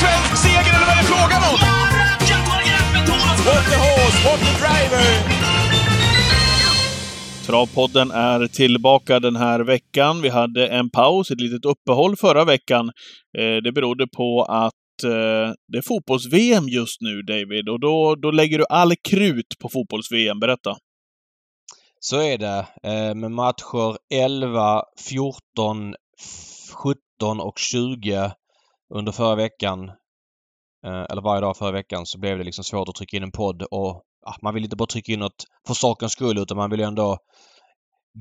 svensk seger eller vad är det frågan om? What the horse, what the driver! Travpodden är tillbaka den här veckan. Vi hade en paus, ett litet uppehåll förra veckan. Eh, det berodde på att eh, det är fotbolls-VM just nu, David. Och då, då lägger du all krut på fotbolls-VM. Berätta. Så är det. Eh, med matcher 11, 14, 17 och 20 under förra veckan, eh, eller varje dag förra veckan, så blev det liksom svårt att trycka in en podd och ja, man vill inte bara trycka in något för sakens skull utan man vill ju ändå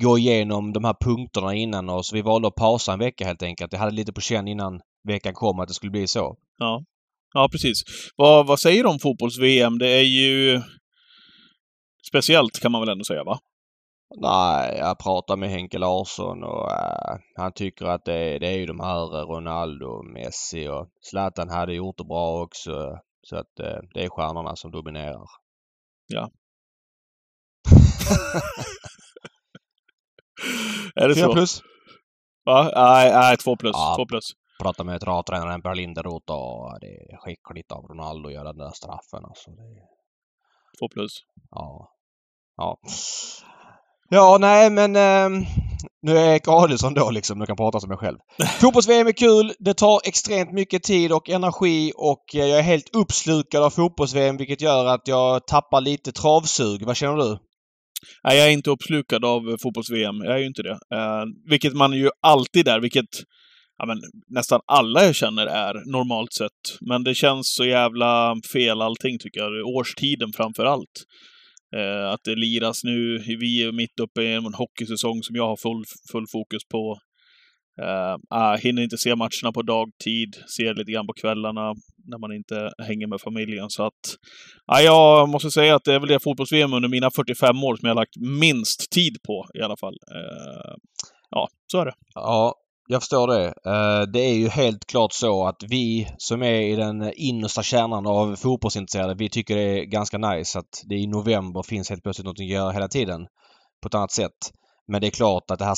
gå igenom de här punkterna innan och så vi valde att pausa en vecka helt enkelt. Jag hade lite på känn innan veckan kom att det skulle bli så. Ja, ja precis. Vad, vad säger du om fotbolls-VM? Det är ju speciellt kan man väl ändå säga, va? Nej, jag pratade med Henke Larsson och uh, han tycker att det, det är ju de här Ronaldo, Messi och Zlatan hade gjort det bra också. Så att uh, det är stjärnorna som dominerar. Ja. är det Fyra så? plus. Va? Nej, nej, två plus. Ja. Två plus. Pratade med travtränaren Per Linderoth och det är skickligt av Ronaldo att göra den där straffen alltså. Det, Två plus. ja. Ja. Ja, nej men eh, nu är Erik Adielsson då liksom. Nu kan prata som mig själv. Fotbolls-VM är kul. Det tar extremt mycket tid och energi och eh, jag är helt uppslukad av fotbolls-VM vilket gör att jag tappar lite travsug. Vad känner du? Nej, jag är inte uppslukad av fotbolls-VM. Jag är ju inte det. Eh, vilket man ju alltid är, vilket ja, men, nästan alla jag känner är normalt sett. Men det känns så jävla fel allting tycker jag. Årstiden framför allt. Eh, att det liras nu. Vi är mitt uppe i en hockeysäsong som jag har full, full fokus på. Uh, hinner inte se matcherna på dagtid, ser lite grann på kvällarna när man inte hänger med familjen. Så att, ah, jag måste säga att det är väl det fotbolls-VM under mina 45 år som jag har lagt minst tid på i alla fall. Uh, ja, så är det. Ja, jag förstår det. Eh, Det är ju helt klart så att vi som är i den innersta kärnan av fotbollsintresserade, vi tycker det är ganska nice att det i november finns helt plötsligt något att göra hela tiden. På ett annat sätt. Men det är klart att det här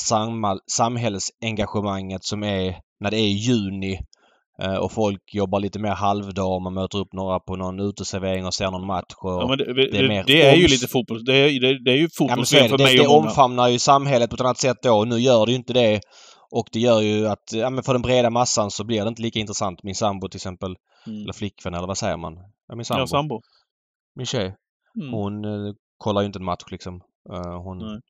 samhällsengagemanget som är när det är juni eh, och folk jobbar lite mer halvdag och man möter upp några på någon uteservering och ser någon match. Och Ja, men det, det är det, mer det är ju lite fotboll. Det är, det, det är ju Ja, fotbolls-VM det. för det, mig det och många. omfamnar ju samhället på ett annat sätt då. Nu gör det ju inte det. Och det gör ju att ja, men för den breda massan så blir det inte lika intressant. Min sambo till exempel, Mm. eller flickvän eller vad säger man? Ja, min sambo. Ja, sambo. Min tjej. Mm. Hon eh, kollar ju inte en match liksom. Eh, hon Nej.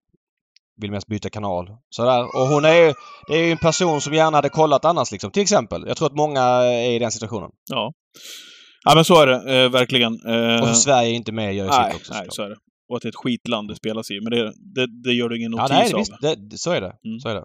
vill mest byta kanal. Sådär. Och hon är ju, det är ju en person som gärna hade kollat annars liksom. Till exempel. Jag tror att många är i den situationen. Ja. Ja, men så är det. Eh, verkligen. Eh, Och så Sverige är inte med gör ju nej, sitt också. nej, så är det. Och att det är ett skitland det spelas i. Men det, det, det gör du ingen Ja, notis nej, av. visst. Det, så är det. Mm. Så är det.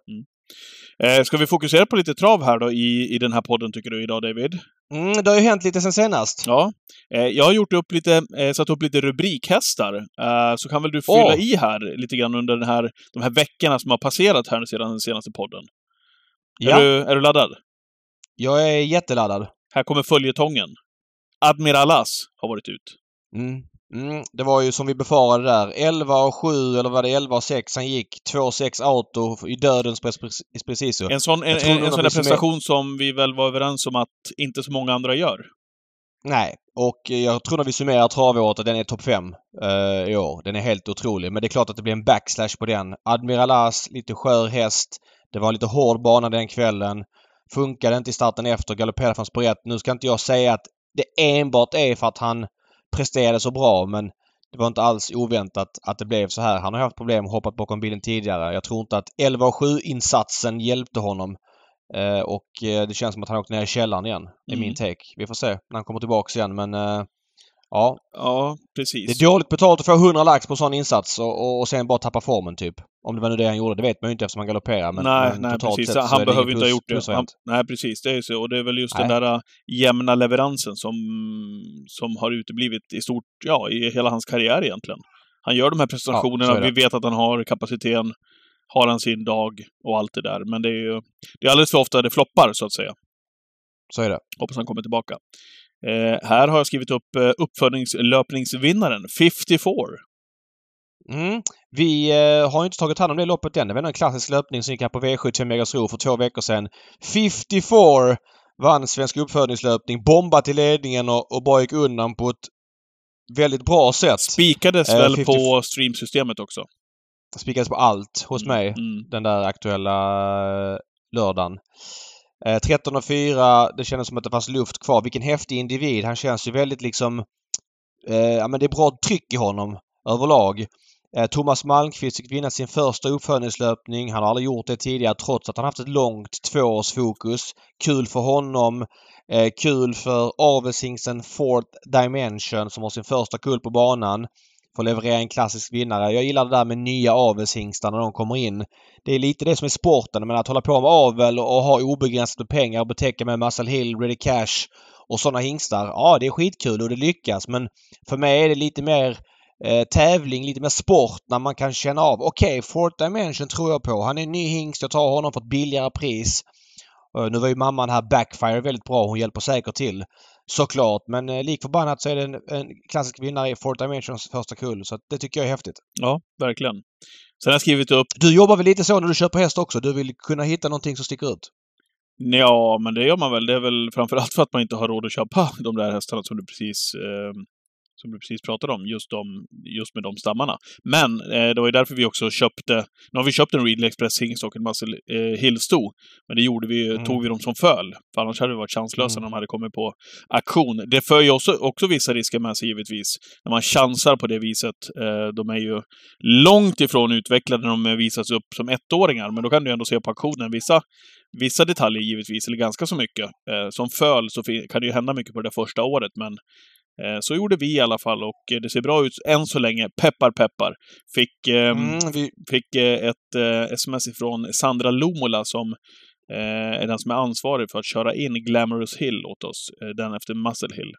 Eh, ska vi fokusera på lite trav här då i, i den här podden, tycker du, idag David? Mm, det har ju hänt lite sen senast. Ja. Eh, jag har gjort upp lite, eh, satt upp lite rubrikhästar. Eh, så kan väl du fylla Åh. i här lite grann under den här, de här veckorna som har passerat här sedan den senaste podden. Ja, Är, du, är du laddad? jag är jätteladdad. Här kommer följetongen. Admiralas har varit ut. Mm. Mm, det var ju som vi befarade där. 11 och 7 eller var det 11 och 6 han gick. 2-6 auto i dödens precis. En sån, en, en, en sån vi där som är- prestation som vi väl var överens om att inte så många andra gör. Nej, och eh, jag tror när vi summerar travåret att den är topp 5 i år. Den är helt otrolig. Men det är klart att det blir en backslash på den. Admiralas, lite skör häst. Det var lite hård bana den kvällen. Funkade inte i starten efter, galopperade från spår. Nu ska inte jag säga att det enbart är för att han presterade så bra men det var inte alls oväntat att det blev så här. Han har haft problem och hoppat bakom bilen tidigare. Jag tror inte att 11 och 7 insatsen hjälpte honom. Eh, och eh, det känns som att han åkte ner i källaren igen. Är Mm. min take. Vi får se när han kommer tillbaks igen men eh, ja. Ja, precis. Det är dåligt betalt att få 100 lax på en sån insats och, och, sen bara tappa formen typ. Om det var nu det han gjorde, det vet man ju inte eftersom han galopperar. Men, nej, men nej precis. Han behöver inte ha gjort det. Han, nej, precis. Det är så. Och det är väl just Nej. den där äh, jämna leveransen som, som har uteblivit i stort, ja, i hela hans karriär egentligen. Han gör de här prestationerna, är det. vi vet att han har kapaciteten, har han sin dag och allt det där. Men det är ju det är alldeles för ofta det floppar, så att säga. Så är det. Hoppas han kommer tillbaka. Eh, här har jag skrivit upp eh, uppfödningslöpningsvinnaren, 54. Mm. Vi eh, har inte tagit hand om det loppet än. Det var en klassisk löpning som gick här på V75 Jägersro för två veckor sedan. 54 vann Svensk uppfödningslöpning, bombat i ledningen och, och bara gick undan på ett väldigt bra sätt. Spikades Eh, väl 50 på streamsystemet också? Spikades på allt hos mig. Mm. den där aktuella eh, lördagen. Eh, 13 och 4, det kändes som att det fanns luft kvar. Vilken häftig individ. Han känns ju väldigt liksom... Eh, ja men det är bra tryck i honom överlag. Eh, Thomas Malmqvist fick vinna sin första uppföljningslöpning. Han har aldrig gjort det tidigare trots att han haft ett långt tvåårsfokus. Kul för honom. Eh, kul för avelshingsten Fourth Dimension som har sin första kull på banan. Får leverera en klassisk vinnare. Jag gillar det där med nya avelshingstar när de kommer in. Det är lite det som är sporten, men att hålla på med avel och ha obegränsat med pengar och betäcka med Muscle Hill, Ready Cash och sådana hingstar. Ja, det är skitkul och det lyckas men för mig är det lite mer eh, tävling, lite mer sport när man kan känna av okej, okay, Fourth Dimension tror jag på. Han är en ny hingst. Jag tar honom för ett billigare pris. Eh, nu var ju mamman här Backfire väldigt bra. Hon hjälper säkert till. Såklart, men eh, lik förbannat så är det en, en klassisk vinnare i Fourth Dimensions första kull. Så det tycker jag är häftigt. Ja, verkligen. Sen har jag skrivit upp Du jobbar väl lite så när du köper häst också? Du vill kunna hitta någonting som sticker ut? Ja, men det gör man väl. Det är väl framförallt för att man inte har råd att köpa de där hästarna som du precis, eh, som du precis pratade om, just, de, just med de stammarna. Men eh, det var ju därför vi också köpte, nu har vi köpt en Readly Express hingst och en Muscle eh, Hill-sto. Men det gjorde vi, Mm. tog vi dem som föl. För annars hade vi varit chanslösa Mm. när de hade kommit på auktion. Det för ju också, också vissa risker med sig givetvis. När man chansar på det viset. Eh, de är ju långt ifrån utvecklade när de visas upp som ettåringar. Men då kan du ändå se på auktionen vissa vissa detaljer givetvis, eller ganska så mycket. Eh, som föl så kan det ju hända mycket på det första året, men så gjorde vi i alla fall och eh, det ser bra ut än så länge. Peppar, peppar. Fick, ehm, Mm, vi, fick eh, ett eh, sms ifrån Sandra Lomola som eh, är den som är ansvarig för att köra in Glamorous Hill åt oss, eh, den efter Muscle Hill.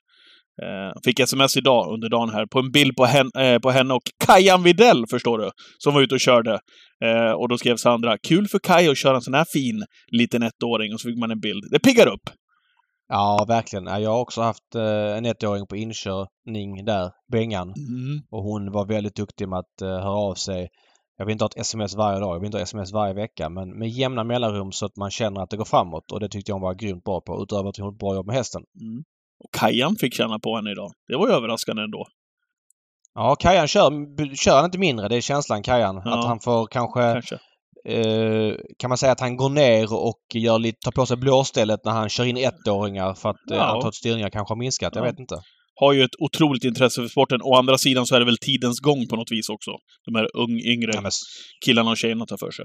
Eh, fick sms idag under dagen här på en bild på, hen, eh, på henne och Kajan Videll, förstår du, som var ute och körde. Eh, och då skrev Sandra, kul för Kaj att köra en sån här fin liten ettåring, och så fick man en bild. Det piggar upp! Ja, verkligen. Ja, Jag har också haft eh, en ettåring på inkörning där, Bengan. Och hon var väldigt duktig med att eh, höra av sig. Jag vill inte ha ett sms varje dag, jag vill inte ha sms varje vecka, men med jämna mellanrum så att man känner att det går framåt. Och det tyckte jag hon var grymt bra på, utöver att hon gjorde ett bra jobb med hästen. Mm. Och Kajan fick känna på henne idag. Det var ju överraskande ändå. Ja, Kajan kör, kör han inte mindre, det är känslan Kajan. Ja. Att han får kanske, Kanske. Eh, kan man säga att han går ner och gör lite, tar på sig blåstället när han kör in ettåringar för att eh, Ja. antalet styrningar kanske har minskat. Jag Ja. vet inte. Har ju ett otroligt intresse för sporten. Å andra sidan så är det väl tidens gång på något vis också. De här ung, yngre Ja, men killarna och tjejerna tar för sig.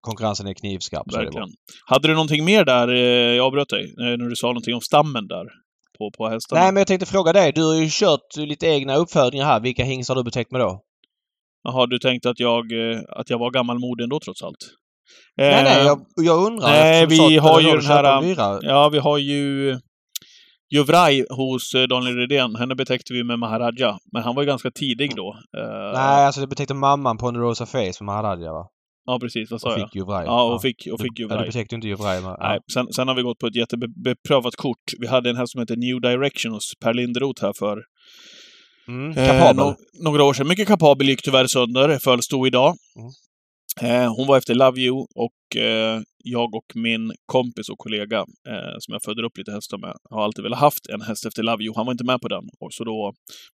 konkurrensen är knivskarp. Verkligen. Hade du någonting mer där? eh, Jag avbröt dig. När du sa någonting om stammen där. På, på hästarna. Nej, men jag tänkte fråga dig. Du har ju kört lite egna uppfödningar här. Vilka hingstar har du betäckt med då? Jaha, du tänkte att jag, eh, att jag var gammalmodig ändå trots allt? nej, nej, Eh, jag, jag undrar. nej, vi har det ju den här. Ja, vi har ju Juvraj hos eh, Daniel Redén. Henne betäckte vi med Maharaja. Men han var ju ganska tidig då. Nej, alltså du betäckte mamman på en Rosa Face med Maharadja va? Ja, precis. Vad sa Och jag? fick Juvraj. Ja, och fick, och fick Ja, du Juvraj. betäckte inte Juvraj. men- Nej, sen, sen har vi gått på ett jättebeprövat kort. Vi hade en häst som heter New Direction hos Per Linderoth här för Mm, eh, kapabel. no- några år sedan. Mycket kapabel, gick tyvärr sönder. Föll stod idag. Mm. Eh, hon var efter Love You och eh, jag och min kompis och kollega eh, som jag födde upp lite hästar med har alltid velat haft en häst efter Love You. Han var inte med på den. Och så då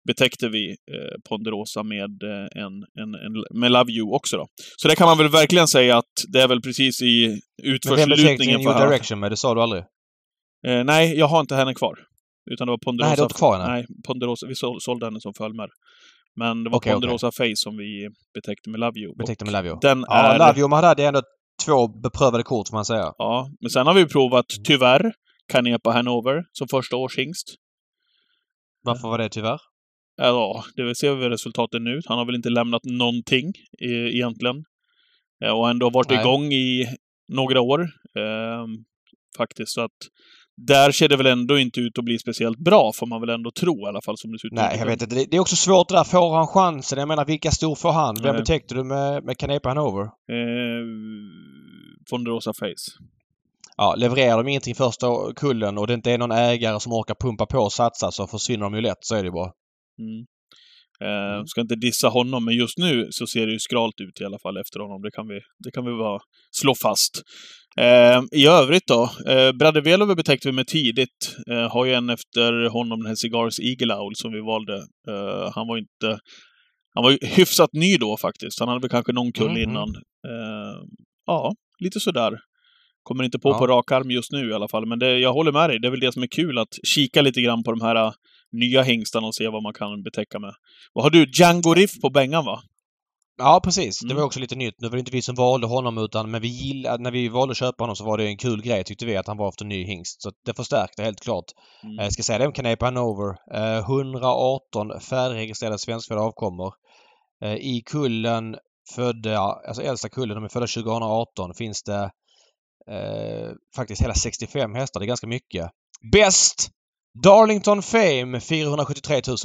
betäckte vi eh, Ponderosa med, eh, en, en, en, med Love You också då. Så det kan man väl verkligen säga att det är väl precis i Men vem betäckte utförslutningen New. Direction med? Det sa du aldrig? Eh, nej, jag har inte henne kvar. Utan det var Ponderosa... Nej, har inte kvar? Nej, Ponderosa. Vi sål- sålde henne som fölmer. Men det var Okej, Ponderosa Face som vi betäckte med Love You. Betäckte med Love You? Den Ja, är... Love You Maharadja är ändå två beprövade kort får man säga. Ja, men sen har vi provat, tyvärr, Canepa Hanover som första årshingst. Varför var det tyvärr? Ja, det ser vi resultaten nu. Han har väl inte lämnat någonting eh, egentligen. Eh, och ändå varit Nej. igång i några år. Eh, faktiskt, så att där ser det väl ändå inte ut att bli speciellt bra, får man väl ändå tro i alla fall som det ser ut. Nej, jag vet inte. Det är också svårt det där. Får han chansen? Jag menar, vilka stor får han? Vem Nej. betäckte du med, med Canepa Hanover? Eh, Ponderosa Face. Ja, levererar de ingenting första kullen och det inte är någon ägare som orkar pumpa på och satsa så försvinner de ju lätt. Så är det ju bara. Mm. Eh, Mm. Ska inte dissa honom, men just nu så ser det ju skralt ut i alla fall efter honom. Det kan vi, det kan vi bara slå fast. Eh, I övrigt då, eh, Bradde Velovi betäckte vi med tidigt. Eh, har ju en efter honom, den här Cigars Eagle Owl, som vi valde. Eh, han var inte... Han var hyfsat ny då faktiskt. Han hade väl kanske någon kull Mm, innan. Eh, ja, lite sådär. Kommer inte på Ja. på rak arm just nu i alla fall, men det, jag håller med dig. Det är väl det som är kul, att kika lite grann på de här nya hingstarna och se vad man kan betäcka med. Vad har du? Django Riff på Bengan, va? Ja, precis. Det Mm. var också lite nytt. Nu var det inte vi som valde honom utan men vi gillade, när vi valde att köpa honom så var det en kul grej tyckte vi att han var efter ny hingst. Så det förstärkte helt klart. Mm. Jag ska säga det om Canepa Hanover. Eh, 118 färdigregistrerade svenskfödda avkommor. Eh, I kullen födda, alltså äldsta kullen, de är födda 2018, finns det eh, faktiskt hela 65 hästar. Det är ganska mycket. Bäst! Darlington Fame 473 000.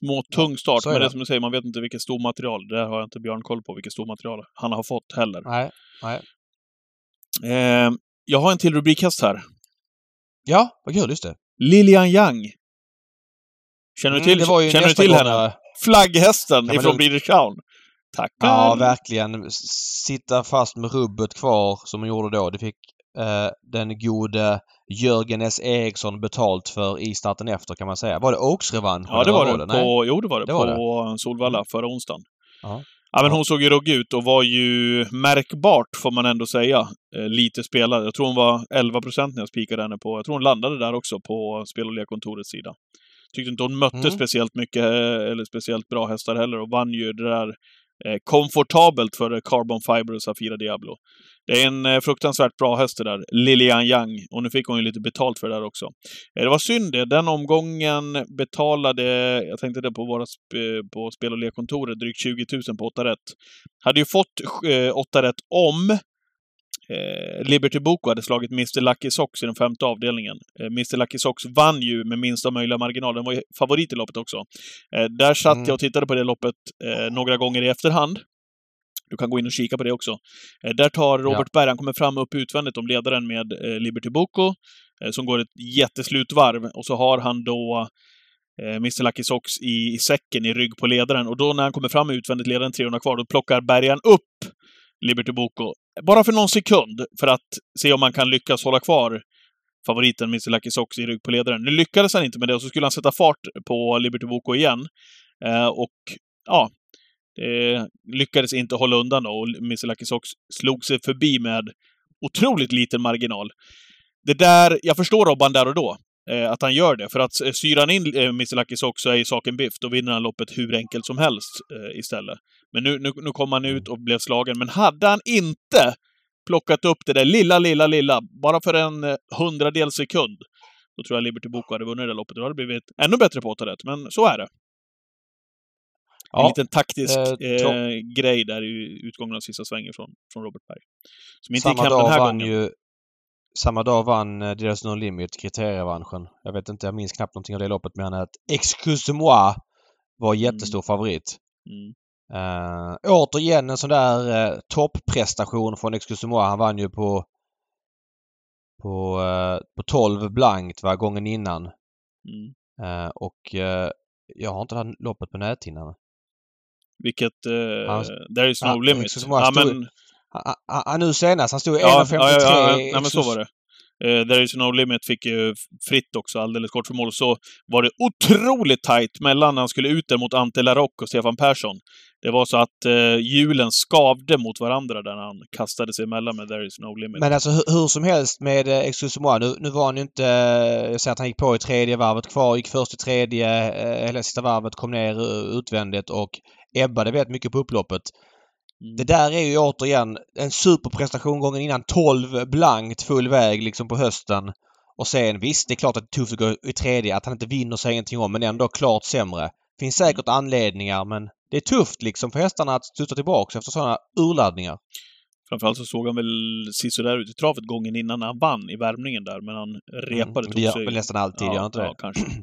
Små tung start, är men det är som du säger, man vet inte vilket stormaterial. Där har jag inte Björn koll på vilket stormaterial han har fått heller. Nej, nej. Eh, jag har en till rubrikhäst här. Ja, vad kul, just det. Lilian Yang. Känner du Mm, till, ju känner du till henne? eh, Flagghästen man ifrån Breeders Crown. Tackar! Ja, verkligen. Sitta fast med rubbet kvar som hon gjorde då. Det fick eh, den gode Jörgen S. Eriksson betalt för i starten efter kan man säga. Var det Oaks-revansch? Ja, det var det. Nej. På, jo, det var det. Det på var det. Solvalla förra onsdagen. Ja. Ja, men hon såg ju rugg ut och var ju märkbart, får man ändå säga, eh, lite spelad. Jag tror hon var 11 procent när jag spikade henne på... Jag tror hon landade där också på spel och lekkontorets sida. Tyckte inte hon mötte Mm. speciellt mycket, eh, eller speciellt bra hästar heller och vann ju det där eh, komfortabelt för Carbon Fiber och Safira Diablo. Det är en eh, fruktansvärt bra häst det där, Lilian Yang. Och nu fick hon ju lite betalt för det där också. Eh, det var synd det. Den omgången betalade, jag tänkte det på våra på spel och lekkontoret, drygt 20 000 på 8 rätt. Hade ju fått eh, 8 rätt om eh, Liberty Boko hade slagit Mr Lucky Sox i den femte avdelningen. Eh, Mr Lucky Sox vann ju med minsta möjliga marginal. Den var ju favorit i loppet också. Eh, där satt Mm. jag och tittade på det loppet eh, några gånger i efterhand. Du kan gå in och kika på det också. Eh, där tar Robert Berg, han kommer fram upp utvändigt om ledaren med eh, Liberty Boko, eh, som går ett jätteslutvarv. Och så har han då Mr Lucky Sox i, i säcken i rygg på ledaren. Och då när han kommer fram utvändigt ledaren 300 kvar, då plockar Bergan upp Liberty Boko. Bara för någon sekund, för att se om man kan lyckas hålla kvar favoriten Mr Lucky Sox i rygg på ledaren. Nu lyckades han inte med det, och så skulle han sätta fart på Liberty Boko igen. Eh, och ja, det lyckades inte hålla undan då, och Mr Sox slog sig förbi med otroligt liten marginal. Det där, jag förstår Robban där och då, eh, att han gör det. För att eh, syr han in eh, Mr Sox så är ju saken biff. Då vinner han loppet hur enkelt som helst eh, istället. Men nu, nu, nu kom han ut och blev slagen. Men hade han inte plockat upp det där lilla, lilla, lilla, bara för en eh, hundradel sekund, då tror jag Liberty Boko hade vunnit det där loppet. Då hade det blivit ännu bättre på åttarätt, men så är det. En Ja, liten taktisk eh, eh, grej där i utgången av sista svängen från, från Robert Berg. Som inte gick samma hem den dag här gången. ju samma dag vann eh, Deras No Limit kriterierevanschen. Jag vet inte, jag minns knappt någonting av det loppet men att Excuse-moi var jättestor favorit. Mm. Uh, återigen en sån där uh, topprestation från Excuse-moi. Han vann ju på på, eh, på 12 blankt va, gången innan. Mm. Eh, och jag har inte det här loppet på näthinnan. Vilket... Eh, Han- there is no Ja, limit. Ja, men, ah, ah, nu senast, han stod ja, 1.53. ja, ja, ja, nej, men så Excuse- var det. Eh, there is no limit fick ju fritt också, alldeles kort för mål. Så var det otroligt tajt mellan när han skulle ut där mot Ante Larocque och Stefan Persson. Det var så att eh, hjulen skavde mot varandra där han kastade sig emellan med There is no limit. Men alltså hur, hur som helst med eh, Excuse-moi. Nu, nu var han ju inte... eh, Jag säger att han gick på i tredje varvet kvar, gick först i tredje, eh, hela sista varvet, kom ner eh, utvändigt och ebbade vet mycket på upploppet. Mm. Det där är ju återigen en superprestation gången innan. 12 blankt full väg liksom på hösten. Och sen visst, det är klart att det är tufft att gå i tredje. Att han inte vinner säger ingenting om, men ändå klart sämre. Finns säkert anledningar, men det är tufft liksom för hästarna att studsa tillbaka efter sådana urladdningar. Framförallt så såg han väl sisådär ut i travet gången innan han vann i värmningen där, men han repade. Mm, det gör sig- väl nästan alltid, gör han inte ja, det? kanske.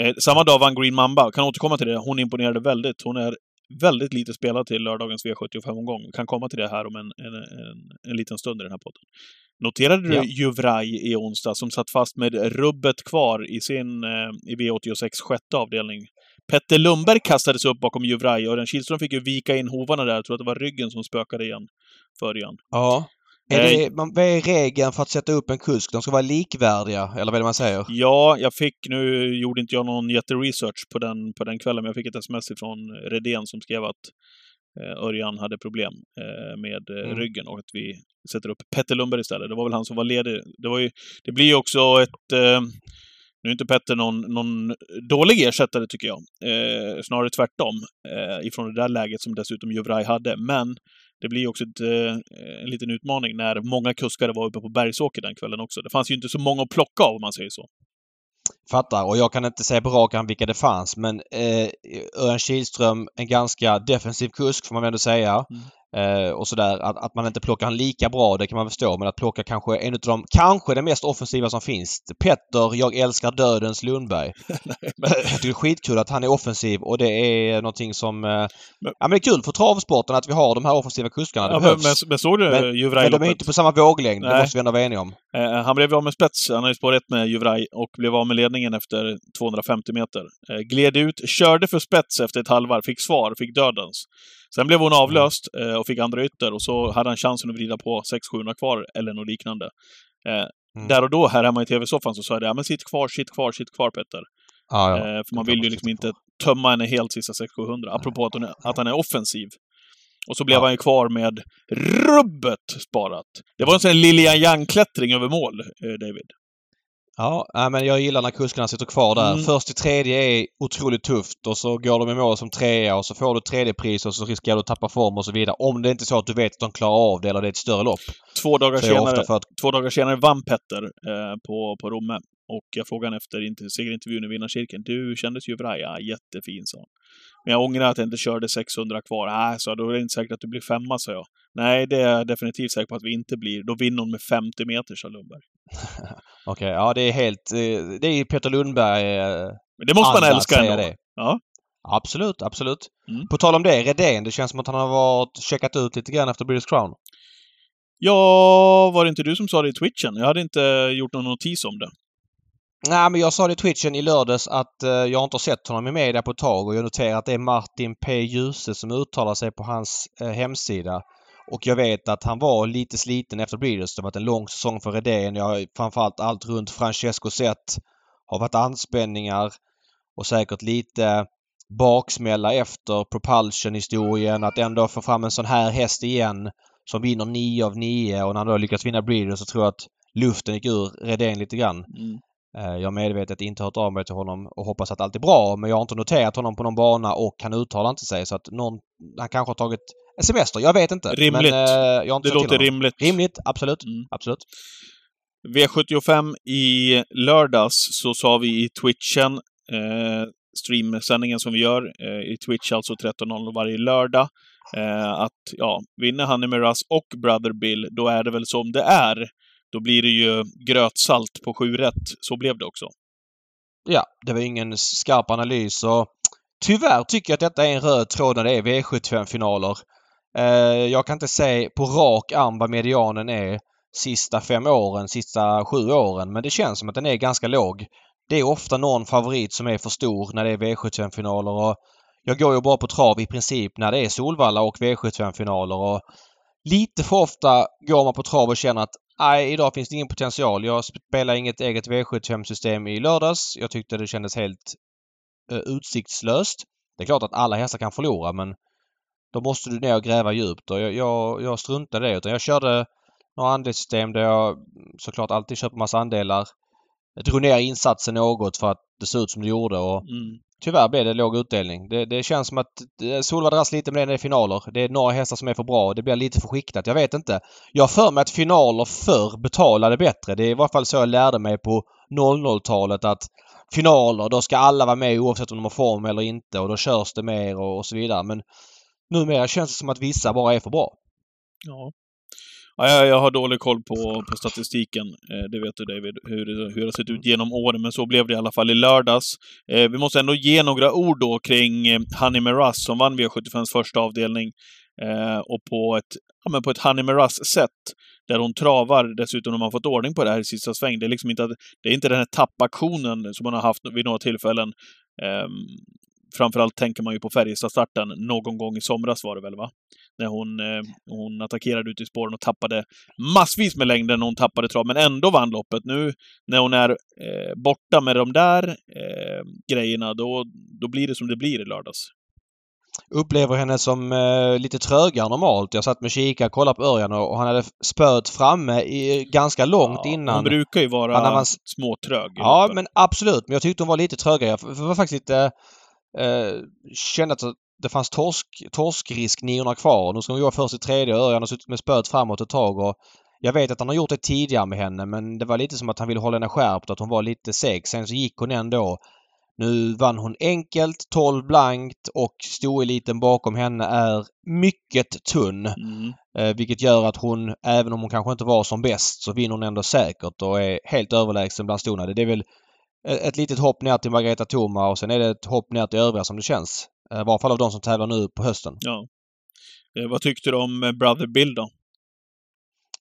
Eh, samma dag vann Green Mamba. Kan återkomma till det. Hon imponerade väldigt. Hon är väldigt lite spelad till lördagens V75-omgång. Kan komma till det här om en, en, en, en liten stund i den här podden. Noterade du Ja. Juvraj i onsdag som satt fast med rubbet kvar i sin eh, i V86 sjätte avdelning? Petter Lundberg kastades upp bakom Juvraj och Örjan Kihlström fick ju vika in hovarna där. Jag tror att det var ryggen som spökade igen för Örjan. Ja. Är det, man, vad är regeln för att sätta upp en kusk? De ska vara likvärdiga, eller vad är det man säger? Ja, jag fick, nu gjorde inte jag någon jätteresearch på den, på den kvällen, men jag fick ett sms ifrån Redén som skrev att eh, Örjan hade problem eh, med eh, Mm. ryggen och att vi sätter upp Petter Lundberg istället. Det var väl han som var ledig. Det, var ju, det blir ju också ett... Eh, nu är inte Petter någon, någon dålig ersättare, tycker jag. Eh, snarare tvärtom, eh, ifrån det där läget som dessutom Juvraj hade. Men det blir också ett, eh, en liten utmaning när många kuskare var uppe på Bergsåker den kvällen också. Det fanns ju inte så många att plocka av, om man säger så. Fattar. Och jag kan inte säga på rak arm vilka det fanns men eh, Örjan Kihlström, en ganska defensiv kusk får man väl ändå säga. Eh, och sådär. Att, att man inte plockar han lika bra, det kan man förstå. Men att plocka kanske en utav de, kanske den mest offensiva som finns. Petter, jag älskar dödens Lundberg. jag tycker det är skitkul att han är offensiv och det är någonting som... Eh, ja men det är kul för travsporten att vi har de här offensiva kuskarna. Det Ja, men, behövs. men, men såg du Men- men, Men de är inte på samma våglängd, det Nej. måste vi ändå vara eniga om. Eh, han blev av med spets. Han har ju spår ett med Juvraj och blev av med ledningen efter 250 meter. Eh, gled ut, körde för spets efter ett halvvarv, fick svar, fick dödens. Sen blev hon avlöst eh, och fick andra ytter och så hade han chansen att vrida på 600-700 kvar eller något liknande. Eh, Mm. Där och då, här hemma i TV-soffan, så sa jag det. Ja, men sitt kvar, sitt kvar, sitt kvar, Petter. Ja, ja. Eh, för man vill ju liksom inte tömma henne helt sista 600-700. Apropå att, är, att han är offensiv. Och så blev Ja. han ju kvar med rubbet sparat. Det var en sån här Lilian Yang-klättring över mål, eh, David. Ja, men jag gillar när kuskarna sitter kvar där. Mm. Först till tredje är otroligt tufft och så går de i mål som trea och så får du tredje pris och så riskerar du att tappa form och så vidare. Om det inte är så att du vet att de klarar av det eller det är ett större lopp. Två dagar senare att... Två dagar senare vann Petter eh, på, på Romme. Och jag frågade efter inte- segerintervjun i vinnarcirkeln. Du, kändes Juvraj? Ja, jättefin, sa han. Men jag ångrar att jag inte körde 600 kvar. Nej, sa jag, då är det inte säkert att du blir femma, sa jag. Nej, det är jag definitivt säker på att vi inte blir. Då vinner hon med 50 meter, sa Lundberg. Okej, ja det är helt... eh, Det är ju Peter Lundberg eh, Men det måste man älska ändå. det. Ja. Absolut, absolut. Mm. På tal om det, Redén. Det känns som att han har varit checkat ut lite grann efter British Crown. Ja, var det inte du som sa det i twitchen? Jag hade inte gjort någon notis om det. Nej, men jag sa det i twitchen i lördags att eh, jag inte har sett honom i media på ett tag och jag noterar att det är Martin P. Djuse som uttalar sig på hans eh, hemsida. Och jag vet att han var lite sliten efter Breeders. Det har varit en lång säsong för Redén. Jag har framförallt allt runt Francesco Zet. Har varit anspänningar och säkert lite baksmälla efter Propulsion-historien. Att ändå få fram en sån här häst igen som vinner 9 av 9 och när han då lyckas vinna Breeders så tror jag att luften gick ur Redén lite grann. Mm. Eh, Jag har medvetet inte hört av mig till honom och hoppas att allt är bra men jag har inte noterat honom på någon bana och han uttalar inte sig så att någon, han kanske har tagit semester. Jag vet inte. Rimligt. Men, har inte Det låter rimligt. Rimligt, absolut. Mm. Absolut. V75 i lördags så sa vi i twitchen, eh, streamsändningen som vi gör eh, i Twitch, alltså 13.00 varje lördag, eh, att ja, vinner Honey Miraz och Brother Bill, då är det väl som det är. Då blir det ju grötsalt på sju rätt. Så blev det också. Ja, det var ingen skarp analys och tyvärr tycker jag att detta är en röd tråd när det är V75-finaler. Eh, jag kan inte säga på rak arm vad medianen är sista fem åren, sista sju åren men det känns som att den är ganska låg. Det är ofta någon favorit som är för stor när det är V75-finaler och jag går ju bara på trav i princip när det är Solvalla och V75-finaler och lite för ofta går man på trav och känner att nej, idag finns det ingen potential. Jag spelar inget eget V75-system i lördags. Jag tyckte det kändes helt eh, utsiktslöst. Det är klart att alla hästar kan förlora men då måste du ner och gräva djupt och jag, jag, jag struntade i det utan jag körde några andelssystem där jag såklart alltid köper massa andelar. Jag drog ner insatsen något för att det såg ut som det gjorde och Mm tyvärr blev det låg utdelning. Det, det känns som att eh, Solvalla dras lite med det när det är finaler. Det är några hästar som är för bra. Det blir lite för skiktat. Jag vet inte. Jag har för mig att finaler förr betalade bättre. Det är i varje fall så jag lärde mig på 00-talet att finaler, då ska alla vara med oavsett om de har form eller inte och då körs det mer och, och så vidare. Men numera känns det som att vissa bara är för bra. Ja. Ja, jag, jag har dålig koll på, på statistiken, eh, det vet du David, hur, det- hur det har sett ut genom åren, men så blev det i alla fall i lördags. Eh, vi måste ändå ge några ord då kring eh, Honey Miraz som vann V75s första avdelning. Eh, och på ett ja, men på ett Honey Miraz-sätt. Där hon travar dessutom när man fått ordning på det här i sista sväng. Det är liksom inte, att, det är inte den här tappaktionen som man har haft vid några tillfällen. Ehm, Framförallt tänker man ju på Färjestad-starten. Någon gång i somras var det väl, va? När hon, eh, hon attackerade ut i spåren och tappade massvis med längden när hon tappade trav, men ändå vann loppet. Nu när hon är eh, borta med de där eh, grejerna, då, då blir det som det blir i lördags. Upplever henne som eh, lite trögare normalt. Jag satt med kika kollade på Örjan och, och han hade spöet framme i, ganska långt ja, innan. Hon brukar ju vara man... småtrög. Ja, loppet. men absolut. Men jag tyckte hon var lite trögare. Jag var faktiskt lite eh, kände att det fanns torsk, torskrisk 900 kvar. Nu ska hon gå först i tredje och Örjan har suttit med spöet framåt ett tag. Och jag vet att han har gjort det tidigare med henne men det var lite som att han ville hålla henne skärpt, att hon var lite seg. Sen så gick hon ändå. Nu vann hon enkelt, 12 blankt och stoeliten bakom henne är mycket tunn. Mm. Eh, vilket gör att hon, även om hon kanske inte var som bäst, så vinner hon ändå säkert och är helt överlägsen bland stona. Det är väl ett litet hopp ner till Margareta Thoma och sen är det ett hopp ner till övriga som det känns. Eh, I varje fall av de som tävlar nu på hösten. Ja. Eh, vad tyckte du om eh, Brother Bill då?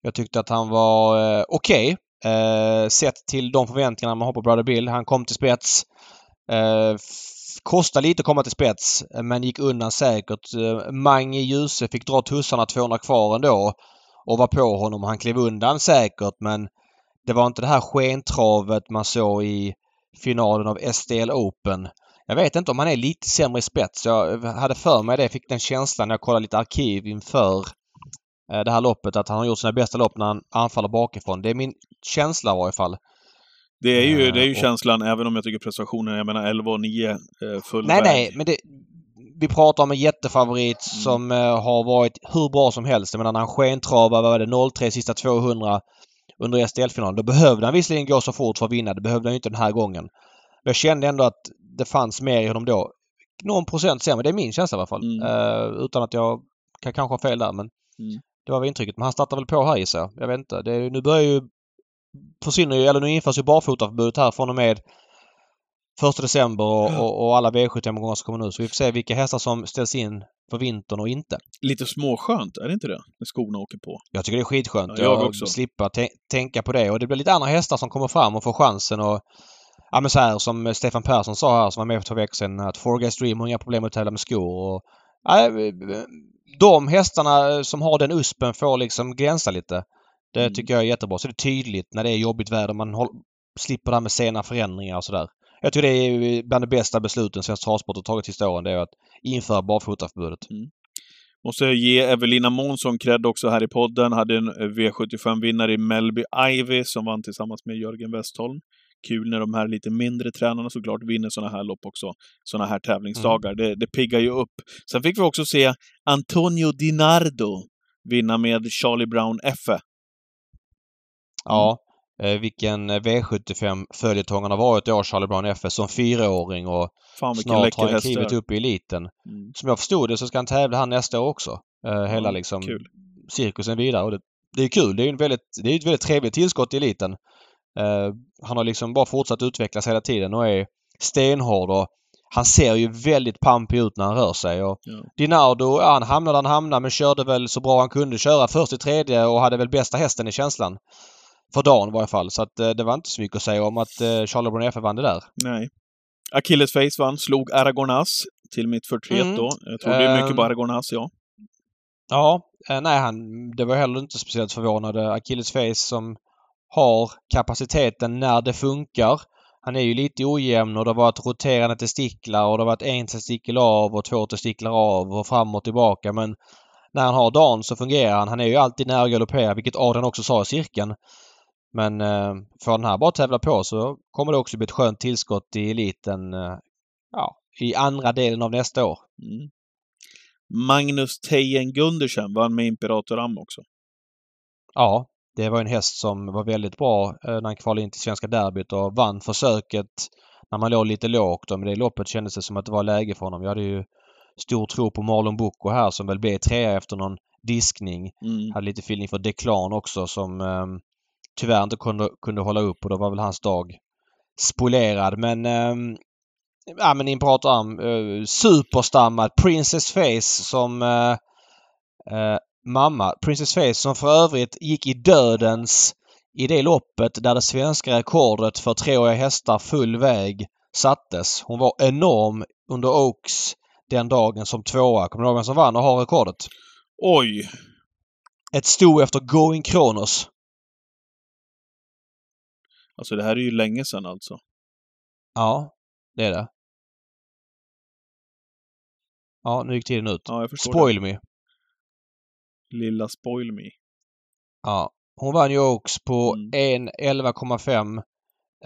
Jag tyckte att han var eh, okej. Okay. Eh, sett till de förväntningarna man har på Brother Bill. Han kom till spets. Eh, kostade lite att komma till spets men gick undan säkert. Eh, Mange Djuse fick dra tussarna 200 kvar ändå och var på honom. Han klev undan säkert men det var inte det här skentravet man såg i finalen av SDL Open. Jag vet inte om han är lite sämre i spets. Jag hade för mig det. fick den känslan när jag kollade lite arkiv inför eh, det här loppet att han har gjort sina bästa lopp när han anfaller bakifrån. Det är min känsla i varje fall. Det är ju, det är ju och, känslan, även om jag tycker prestationen, jag menar 11 och 9 eh, full Nej, väg. nej, men det, vi pratar om en jättefavorit mm. som eh, har varit hur bra som helst. Jag menar när han skentravade, vad var det, 03 sista 200 under SDL-finalen. Då behövde han visserligen gå så fort för att vinna. Det behövde han inte den här gången. Jag kände ändå att det fanns mer i honom då. Någon procent sämre. Det är min känsla i alla fall. Mm. Uh, utan att jag kan kanske ha fel där men mm. det var väl intrycket. Men han startar väl på här gissar jag. Jag vet inte. Det, nu börjar ju försvinner ju, eller nu införs ju barfotaförbudet här från och med 1 december och, och, och alla V75-omgångar som kommer nu. Så vi får se vilka hästar som ställs in för vintern och inte. Lite småskönt, är det inte det? När skorna åker på. Jag tycker det är skitskönt. Ja, jag, också. slippa tänka på det. Och det blir lite andra hästar som kommer fram och får chansen och Ja men så här som Stefan Persson sa här som var med för två veckor sedan att Four Guys Dream har inga problem att tävla med skor. Och, ja, de hästarna som har den uspen får liksom gränsa lite. Det mm. tycker jag är jättebra. Så det är tydligt när det är jobbigt väder. Man håll, slipper det här med sena förändringar och sådär. Jag tycker det är bland de bästa besluten svensk travsport har tagit sista åren. Det är att införa barfotaförbudet. Mm. Måste ge Evelina Månsson cred också här i podden. Hade en V75-vinnare i Melby Ivy som vann tillsammans med Jörgen Westholm. Kul när de här lite mindre tränarna såklart vinner sådana här lopp också. Sådana här tävlingsdagar. Mm. Det, det piggar ju upp. Sen fick vi också se Antonio Dinardo vinna med Charlie Brown F. Ja, eh, vilken V75 följetong han har varit i år, Charlie Brown FS, som fyraåring och Fan, snart har han klivit upp i eliten. Mm. Som jag förstod det så ska han tävla här nästa år också. Eh, hela liksom kul. cirkusen vidare. Och det, det är kul. Det är, en väldigt, det är ett väldigt trevligt tillskott i eliten. Eh, han har liksom bara fortsatt utvecklas hela tiden och är stenhård och han ser ju väldigt pampig ut när han rör sig. Och ja. Dinardo, ja, han hamnade han hamnade men körde väl så bra han kunde köra först i tredje och hade väl bästa hästen i känslan. För dagen i varje fall. Så att eh, det var inte så mycket att säga om att eh, Charlie Brown vann det där. Nej. Achilles Face vann, slog Aragonas till mitt 41 mm. då. Jag tror det är mycket på ehm. Aragonas, ja. Ja, eh, nej han, det var heller inte speciellt förvånande. Achilles Face som har kapaciteten när det funkar. Han är ju lite ojämn och det har varit roterande testiklar och det har varit en testikel av och två testiklar av och fram och tillbaka men när han har dagen så fungerar han. Han är ju alltid nära att galoppera vilket Adrian också sa i cirkeln. Men eh, får den här bara tävla på så kommer det också bli ett skönt tillskott i eliten eh, ja, i andra delen av nästa år. Mm. Magnus Tejen Gundersen vann med Imperator Am också. Ja, det var en häst som var väldigt bra eh, när han kvalade in till Svenska derbyt och vann försöket när man låg lite lågt. Men det loppet kändes det som att det var läge för honom. Jag hade ju stor tro på Marlon Bocco här som väl blev trea efter någon diskning. Mm. Hade lite feeling för Declan också som eh, tyvärr inte kunde, kunde hålla upp och då var väl hans dag spolerad. Men eh, ja men Imperator Am, eh, superstammad Princess Face som eh, eh mamma, Princess Face, som för övrigt gick i dödens i det loppet där det svenska rekordet för treåriga hästar full väg sattes. Hon var enorm under Oaks den dagen som tvåa. Kommer du ihåg vem som vann och har rekordet? Oj! Ett sto efter Going Kronos. Alltså det här är ju länge sedan alltså. Ja, det är det. Ja, nu gick tiden ut. Ja, jag förstår Spoil det. me. Lilla spoil me. Ja. Hon vann ju Oaks på Mm. 1.11,5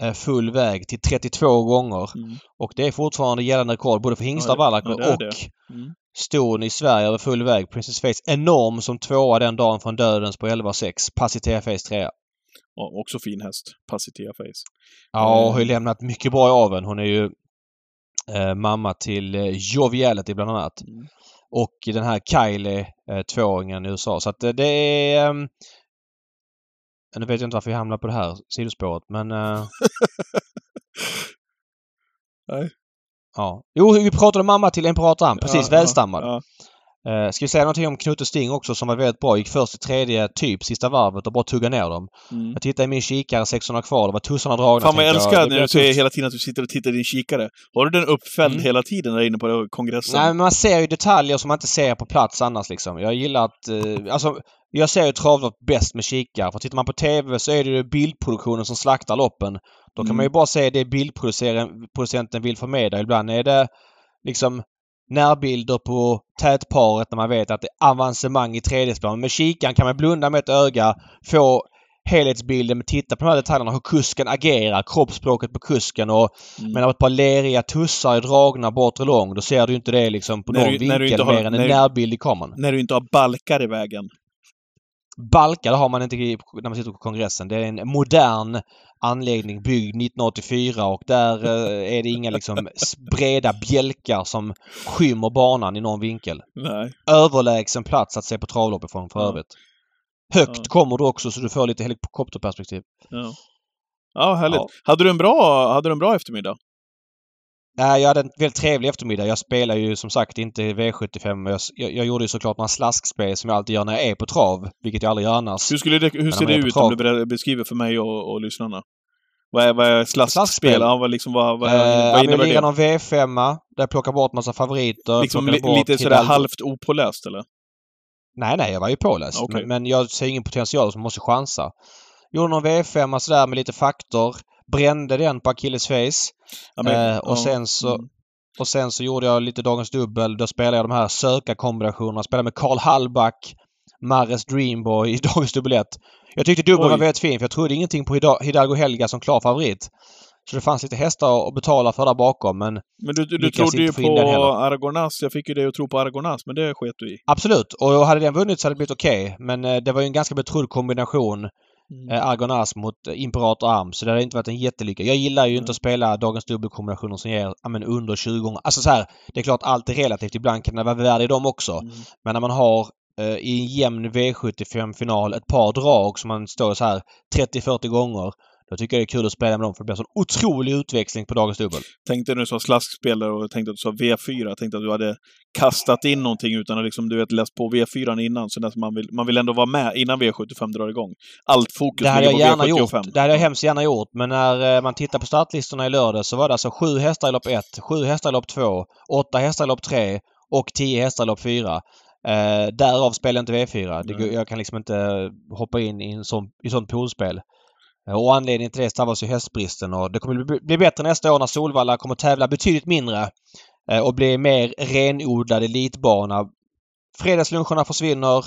eh, full väg till 32 gånger. Mm. Och det är fortfarande gällande rekord både för hingstar, Ja, vallacker ja, och. Mm. ston i Sverige över full väg. Princess Face enorm som tvåa den dagen från dödens på 11,6. Pacitea Face trea. Ja, också fin häst. Pacitea Face. Ja, Eh. och har ju lämnat mycket bra i aveln. Hon är ju eh, mamma till eh, Joviality bland annat. Mm. Och den här Kylie, eh, tvååringen i USA. Så att eh, det är... ehm, nu vet jag inte varför vi hamnar på det här sidospåret men... Eh, Nej. Ja. Jo, vi pratade om mamma till Imperator Am. Precis, Ja, välstammad. Ja, Eh, ska vi säga någonting om Knutte Sting också som var väldigt bra. Gick först i tredje, typ, sista varvet och bara tugga ner dem. Mm. Jag tittade i min kikare, 600 kvar. Det var tussarna dragna. Fan vad jag älskar det när du säger hela tiden att du sitter och tittar i din kikare. Har du den uppfälld Mm. hela tiden där inne på kongressen? Nej, men man ser ju detaljer som man inte ser på plats annars liksom. Jag gillar att... Eh, alltså, jag ser ju travlopp bäst med kikare. För tittar man på TV så är det ju bildproduktionen som slaktar loppen. Då kan Mm. man ju bara se det bildproducenten vill förmedla. Ibland är det liksom närbilder på tätparet när man vet att det är avancemang i tredje spår. Men med kikaren kan man blunda med ett öga, få helhetsbilden, men titta på de här detaljerna, hur kusken agerar, kroppsspråket på kusken och Mm. men ett par leriga tussar är dragna bortre lång, då ser du inte det liksom på När någon du- du vinkel inte har- mer än en när- närbild i kameran. När du inte har balkar i vägen. Balkar har man inte när man sitter på kongressen. Det är en modern anläggning byggd 1984 och där eh, är det inga liksom breda bjälkar som skymmer banan i någon vinkel. Nej. Överlägsen plats att se på travlopp ifrån för Ja. övrigt. Högt Ja. kommer du också så du får lite helikopterperspektiv. Ja. Ja, härligt. Ja. Hade, du en bra, hade du en bra eftermiddag? Nej, jag hade en väldigt trevlig eftermiddag. Jag spelar ju som sagt inte V75. Jag, jag, jag gjorde ju såklart några slaskspel som jag alltid gör när jag är på trav, vilket jag aldrig gör annars. Hur, skulle det, hur ser det ut trav- om du beskriver för mig och, och lyssnarna? Vad är, vad är slaskspel? Slaskspel? Ja, vad, liksom, vad, vad, Eh, vad innebär det? någon V5 där jag plockar bort massa favoriter. Liksom li, lite sådär halvt opåläst, eller? Nej, nej, jag var ju påläst. Okej. Men, men jag ser ingen potential som måste chansa. Gjorde någon V5 sådär med lite faktor. Brände den på Achilles face. Ja, men- Eh, och ja. sen så- Mm. Och sen så gjorde jag lite Dagens Dubbel. Då spelade jag de här sökarkombinationerna. Spelade med Karl Hallback, Mares Dreamboy i Dagens Dubbel 1. Jag tyckte dubbeln var väldigt fin för jag trodde ingenting på Hida- Hidalgo Helga som klar favorit. Så det fanns lite hästar att betala för där bakom men Men du, du, trodde ju på heller. Aragonas. Jag fick ju dig att tro på Aragonas, men det sket du i. absolut. Och hade den vunnit så hade det blivit okej. Men eh, det var ju en ganska betrodd kombination. Eh, Argonas mot eh, Imperator Arm. Så det hade inte varit en jättelycka. Jag gillar ju Mm. inte att spela dagens dubbelkombinationer som ger ja, men under 20 gånger. Alltså så här, det är klart allt är relativt. Ibland kan det vara värde i dem också. Mm. Men när man har eh, i en jämn V75-final ett par drag som man står så här 30-40 gånger. Då tycker jag det är kul att spela med dem för det blir en sån otrolig utväxling på dagens dubbel. Tänkte du sa slaskspelare och tänkte att du sa V4. Jag tänkte att du hade kastat in någonting utan att liksom, du vet, läst på V4 innan. Så nästan man, vill, man vill ändå vara med innan V75 drar igång. Allt fokus Det jag ligger gärna på gjort. V75. Det hade jag hemskt gärna gjort. Men när eh, man tittar på startlistorna i lördag så var det alltså sju hästar i lopp 1, sju hästar i lopp 2, åtta hästar i lopp 3 och 10 hästar i lopp 4. Eh, därav spelar jag inte V4. Det, jag kan liksom inte hoppa in i, en sån, i sånt poolspel. Eh, Och anledningen till det stavas ju hästbristen och det kommer bli, bättre nästa år när Solvalla kommer tävla betydligt mindre eh, och bli mer renodlad elitbana. Fredagsluncherna försvinner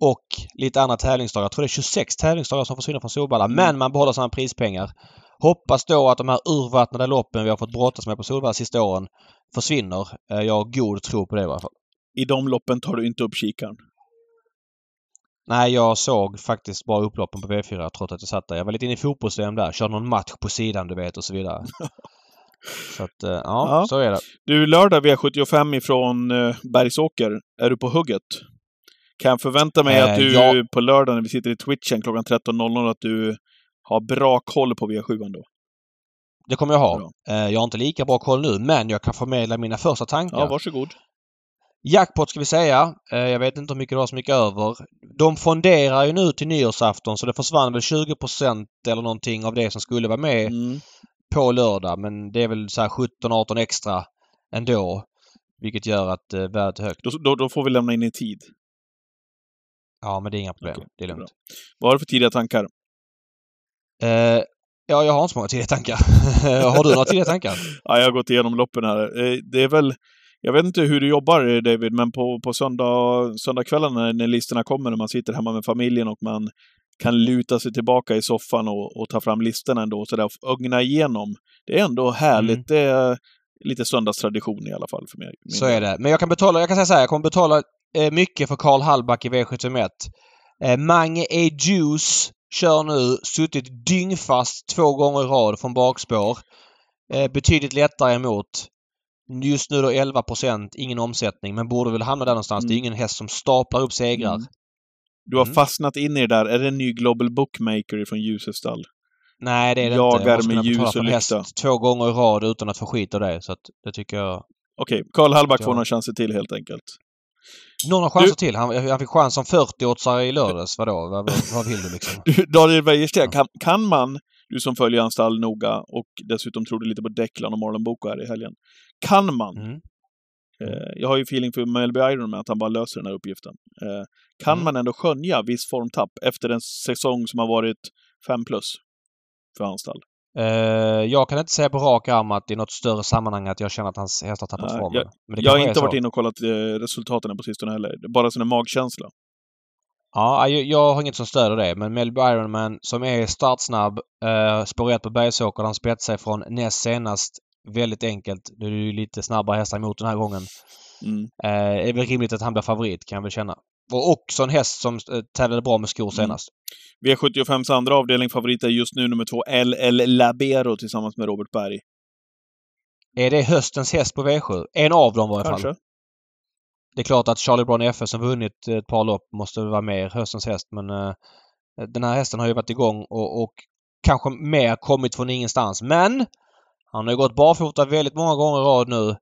och lite andra tävlingsdagar. Jag tror det är 26 tävlingsdagar som försvinner från Solvalla. Mm. Men man behåller samma prispengar. Hoppas då att de här urvattnade loppen vi har fått brottas med på Solvalla sista åren försvinner. Eh, Jag har god tro på det i alla fall. I de loppen tar du inte upp kikaren. Nej, jag såg faktiskt bara upploppen på V4 trots att jag satt där. Jag var lite inne i fotbolls där. Körde någon match på sidan du vet och så vidare. så att, eh, ja, Ja. så är det. Du, lördag V75 ifrån eh, Bergsåker. Är du på hugget? Kan jag förvänta mig Eh, att du ja. på lördag när vi sitter i Twitchen klockan 13.00 att du har bra koll på V7 då? Det kommer jag ha. Bra. Eh, Jag har inte lika bra koll nu men jag kan förmedla mina första tankar. Ja, varsågod. Jackpot ska vi säga. Eh, jag vet inte hur mycket du har så mycket över. De fonderar ju nu till nyårsafton så det försvann väl 20% eller någonting av det som skulle vara med Mm. på lördag. Men det är väl så här 17-18 extra ändå. Vilket gör att eh, värdet är högt. Då, då, då får vi lämna in i tid. Ja, men det är inga problem. Okej, det är bra. lugnt. Vad har du för tidiga tankar? Eh, ja, jag har inte så många tidiga tankar. har du några tidiga tankar? Ja, jag har gått igenom loppen här. Eh, Det är väl... Jag vet inte hur du jobbar David, men på, på söndag, söndagskvällen när, när listorna kommer, när man sitter hemma med familjen och man kan luta sig tillbaka i soffan och, och ta fram listorna ändå och sådär och ögna igenom. Det är ändå härligt. Mm. Det är lite söndagstradition i alla fall för mig. Så är det. Men jag kan betala, jag kan säga så här, jag kommer betala eh, mycket för Karl Hallback i V751. Eh, Mange E. Juice kör nu, suttit dyngfast två gånger i rad från bakspår. Eh, betydligt lättare emot. Just nu då 11% ingen omsättning, men borde väl hamna där någonstans. Mm. Det är ingen häst som staplar upp segrar. Mm. Du har Mm. fastnat in i det där. Är det en ny Global Bookmaker från Ljusets stall? Nej, det är det Jagar inte. Ska med ljus och lykta. två gånger i rad utan att få skit av det. Så att det tycker jag... Okej, Karl Hallback Ja. får några chanser till helt enkelt. Några chanser till. Han, han fick chans som 40-åtsare i lördags. Vadå? Vad, vad, vill du liksom? Du, Daniel Wäjersten, kan, kan man, du som följer hans stall noga och dessutom trodde lite på Declan och Marlon Boko här i helgen. Kan man, Mm. eh, jag har ju feeling för Melby Iron med att han bara löser den här uppgiften. Eh, kan Mm. man ändå skönja viss formtapp efter en säsong som har varit 5 plus för hans stall? Eh, jag kan inte säga på rak arm att det är något större sammanhang att jag känner att hans hästar tappat Nej, formen. Men det Jag har inte varit inne och kollat eh, resultaten på sistone heller. Bara sån här magkänsla. Ja, jag, jag har inget som stöder det. Men Melby Ironman som är startsnabb, eh, spår på Bergsåker, han spetsar sig från näst senast. Väldigt enkelt. Nu är det ju lite snabbare hästar emot den här gången. Mm. Eh, är väl rimligt att han blir favorit kan jag väl känna. Och också en häst som eh, tävlade bra med skor Mm. senast. V75s andra avdelning favorit är just nu nummer två, LL Labero tillsammans med Robert Berg. Är det höstens häst på V7? En av dem i varje fall. Det är klart att Charlie Brown FS som vunnit ett par lopp måste vara mer höstens häst men eh, den här hästen har ju varit igång och, och kanske mer kommit från ingenstans. Men han har ju gått barfota väldigt många gånger i rad nu.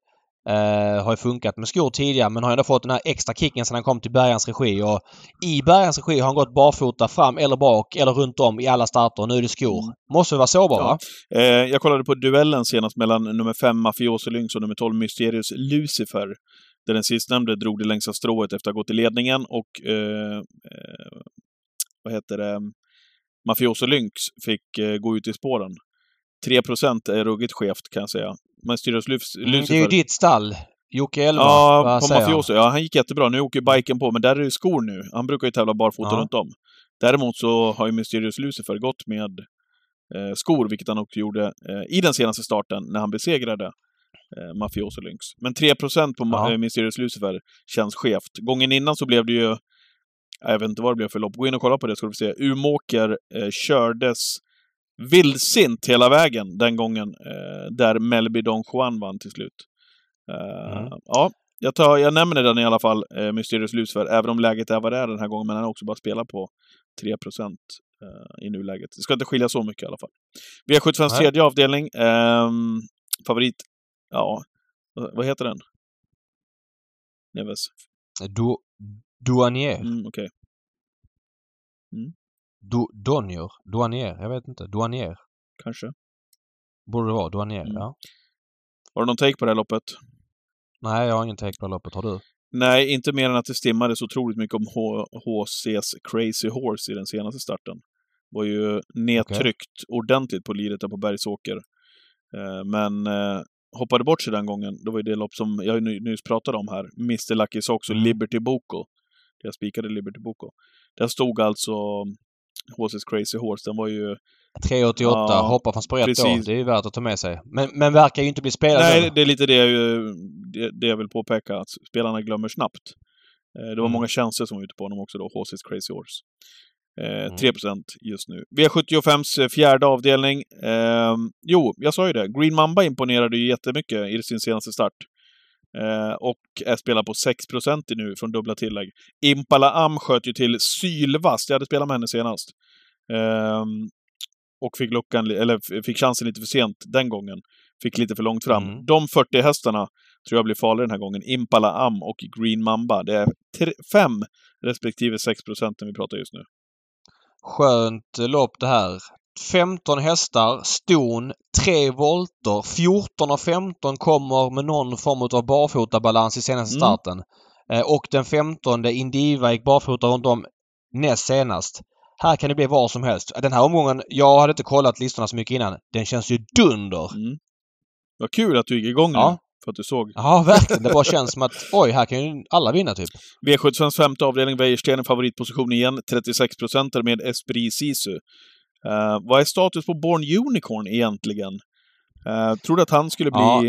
Eh, har ju funkat med skor tidigare men har ändå fått den här extra kicken sedan han kom till Bergans regi. Och I Bergans regi har han gått barfota fram eller bak eller runt om i alla starter. Nu är det skor. Måste vara sårbar Ja. va? Eh, jag kollade på duellen senast mellan nummer 5 Mafioso Lynx och nummer 12 Mysterius Lucifer. Där den sistnämnde drog det längsta strået efter att ha gått i ledningen och eh, eh, vad heter det? Mafioso Lynx fick eh, gå ut i spåren. 3% är ruggigt skevt kan jag säga. Luf- Mm, Lucifer... det är ju ditt stall. Jocke Elva. Ja, på? Mafioso. Ja, han gick jättebra. Nu åker biken på, men där är det skor nu. Han brukar ju tävla barfota Ja. runt om. Däremot så har ju Mysterious Lucifer gått med eh, skor, vilket han också gjorde eh, i den senaste starten när han besegrade eh, Mafioso Lynx. Men 3% på Ja. eh, Mysterious Lucifer känns skevt. Gången innan så blev det ju... Jag vet inte vad det blev för lopp. Gå in och kolla på det får du se. Umåker eh, kördes vildsint hela vägen den gången, eh, där Melby Don Juan vann till slut. Eh, Mm. Ja, jag, tar, jag nämner den i alla fall, eh, Mysterious Lucifer, även om läget är vad det är den här gången, men han har också bara spelat på 3 eh, i nuläget. Det ska inte skilja så mycket i alla fall. V75 Nej. tredje avdelning. ehm, favorit, ja, vad heter den? Neves. Du, douanier. Mm, Okej. Du, Donier. Douanier. Jag vet inte. Douanier. Kanske. Borde det vara. Douanier. Mm. Ja. Har du någon take på det här loppet? Nej, jag har ingen take på loppet. Har du? Nej, inte mer än att det stimmades otroligt mycket om H- HC's Crazy Horse i den senaste starten. var ju nedtryckt ordentligt på liret där på Bergsåker. Eh, men eh, hoppade bort sig den gången. Det var ju det lopp som jag ny- nyss pratade om här. Mr Lucky Sox och Mm. Liberty Boko. Jag spikade Liberty Boko. Där stod alltså HC's Crazy Horse. Den var ju... 388. Ja, Hoppa från spår då. precis. Det är ju värt att ta med sig. Men, men verkar ju inte bli spelad Nej, det är lite det, jag- det, det jag vill påpeka. Att spelarna glömmer snabbt. Eh, Det var Mm. många tjänster som var ute på honom också då, HC's Crazy Horse. Eh, Mm. 3% just nu. V75s fjärde avdelning. Eh, jo, jag sa ju det. Green Mamba imponerade ju jättemycket i sin senaste start. Eh, och är spelad på 6% nu från dubbla tillägg. Impala Am sköt ju till sylvast. Jag hade spelat med henne senast. Eh, och fick, luckan, eller fick chansen lite för sent den gången. Fick lite för långt fram. Mm. De 40 hästarna tror jag blir farlig den här gången. Impala Am och Green Mamba. Det är 5 respektive 6 procenten vi pratar just nu. Skönt lopp det här. 15 hästar, ston, 3 volter. 14 och 15 kommer med någon form av barfotabalans i senaste Mm. starten. Eh, Och den 15 Indiva gick barfota runt om näst senast. Här kan det bli vad som helst. Den här omgången, jag hade inte kollat listorna så mycket innan. Den känns ju dunder. Mm. Vad kul att du gick igång Ja. nu, för att du såg. Ja, verkligen. Det bara känns som att oj, här kan ju alla vinna typ. V75s femte avdelning, Wäjersten favoritposition igen, 36 procenter med Esprit Sisu. Eh, vad är status på Born Unicorn egentligen? Uh, tror du att han skulle bli Ja.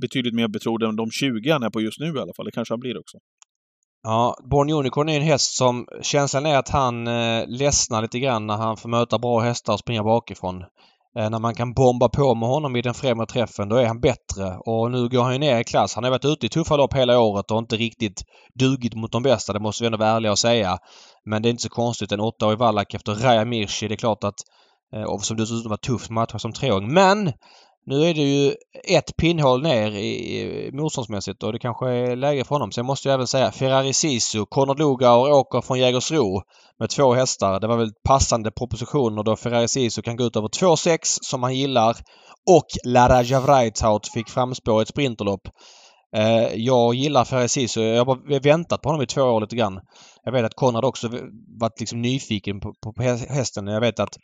betydligt mer betrodd än de 20 han är på just nu i alla fall? Det kanske han blir också. Ja, Born Unicorn är en häst som känslan är att han eh, ledsnar lite grann när han får möta bra hästar och springa bakifrån. Eh, när man kan bomba på med honom i den främre träffen då är han bättre. Och nu går han ju ner i klass. Han har varit ute i tuffa lopp hela året och inte riktigt dugit mot de bästa. Det måste vi ändå vara ärliga och säga. Men det är inte så konstigt. En åttaårig vallack efter Raja Mirchi. Det är klart att eh, och som dessutom var tufft match som treåring. Men nu är det ju ett pinnhål ner i, i motståndsmässigt och det kanske är läge för honom. Sen måste jag även säga Ferrari Sisu, Konrad Lugauer åker från Jägersro med två hästar. Det var väl passande propositioner då Ferrari Sisu kan gå ut över 2,6 som han gillar och Lara Javrajtaut fick framspå ett sprinterlopp. Eh, jag gillar Ferrari Sisu. Jag har väntat på honom i två år lite grann. Jag vet att Konrad också varit liksom nyfiken på, på, på hästen. Jag vet att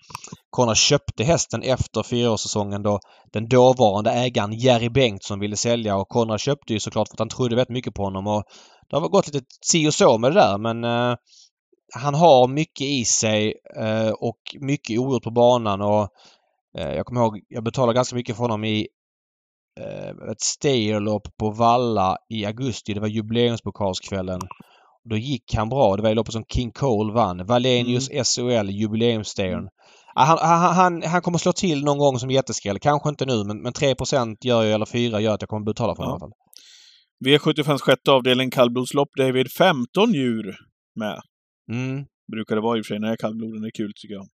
Konrad köpte hästen efter fyraårssäsongen då den dåvarande ägaren Jerry Bengtsson ville sälja och Konrad köpte ju såklart för att han trodde väldigt mycket på honom. Och det har gått lite si och så med det där men eh, han har mycket i sig eh, och mycket ogjort på banan och eh, jag kommer ihåg jag betalade ganska mycket för honom i ett stayerlopp på Valla i augusti. Det var jubileumspokalskvällen. Då gick han bra. Det var i loppet som King Cole vann. Valenius SOL jubileumsstayern. Ja, Han, han, han, han kommer slå till någon gång som jätteskräll. Kanske inte nu men, men 3 gör ju, eller 4 gör att jag kommer betala för honom Ja. i alla fall. V75s sjätte avdelning, kallblodslopp, David. 15 djur med. Mm. Brukar det vara i och för sig när kallbloden. Det är kul tycker jag.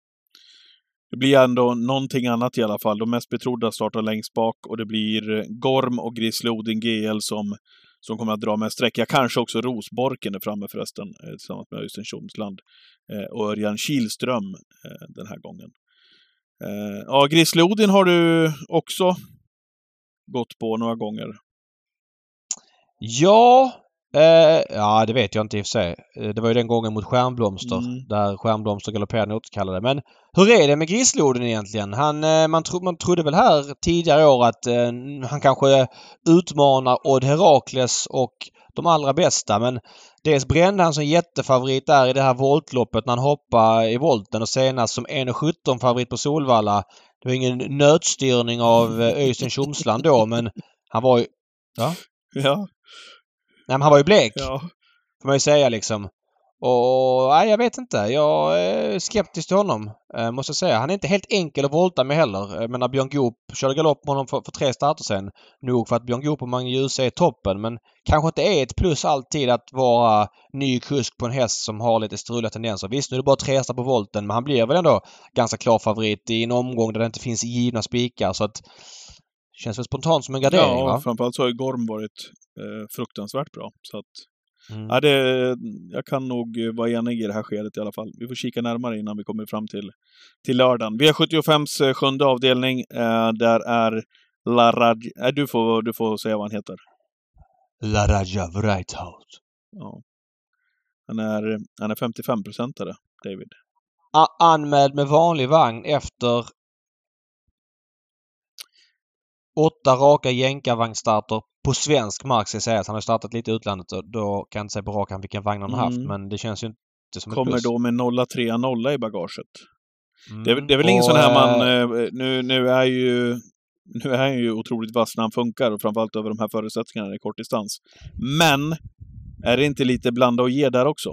Det blir ändå någonting annat i alla fall. De mest betrodda startar längst bak och det blir eh, Gorm och Grizzly Odin GL som, som kommer att dra med streck. Ja, kanske också Rosborken är framme förresten, eh, tillsammans med Öystein Tjomsland eh, och Örjan Kihlström den här gången. Ja, Grizzly Odin har du också gått på några gånger. Ja, eh, ja det vet jag inte i och för sig. Eh, Det var ju den gången mot Stjärnblomster Mm. där Stjärnblomster galopperade återkallade. Men hur är det med Grisloden egentligen? Han, eh, man, tro, man trodde väl här tidigare år att eh, han kanske utmanar Odd Herakles och de allra bästa men dels brände han som jättefavorit där i det här voltloppet när han hoppade i volten och senast som 1,17 favorit på Solvalla. Det var ingen nötstyrning av eh, Öystein Tjomsland då men han var ju... Ja, Nej, men han var ju blek. ja. Får man ju säga liksom. Och nej, jag vet inte. Jag är skeptisk till honom. Eh, måste jag säga. Han är inte helt enkel att volta med heller. Jag menar Björn Goop körde galopp med honom för, för tre starter sen. Nog för att Björn Goop och Magne Djuse är toppen men kanske inte är ett plus alltid att vara ny kusk på en häst som har lite struliga tendenser. Visst, nu är det bara tre hästar på volten men han blir väl ändå ganska klar favorit i en omgång där det inte finns givna spikar så att Känns väl spontant som en gardering ja, va? framförallt så har ju Gorm varit eh, fruktansvärt bra. Så att, Mm. ja, det, jag kan nog eh, vara enig i det här skedet i alla fall. Vi får kika närmare innan vi kommer fram till, till lördagen. V75s eh, sjunde avdelning, eh, där är Laraj... Nej, du får, du får säga vad han heter. Laraja Vreithout. Ja. Han är, han är 55-procentare, David. A- anmäld med vanlig vagn efter åtta raka jänkarvagnstarter på svensk mark ska jag säga. Han har startat lite i utlandet och då kan jag inte säga på rak arm vilken vagn han har haft Mm. men det känns ju inte som ett Kommer plus. då med 0-3-0 i bagaget. Mm. Det, är, det är väl ingen Och, sån här man... eh, Eh, nu, nu är ju... Nu är han ju otroligt vass när han funkar och framförallt över de här förutsättningarna i kortdistans. Men är det inte lite blanda och ge där också?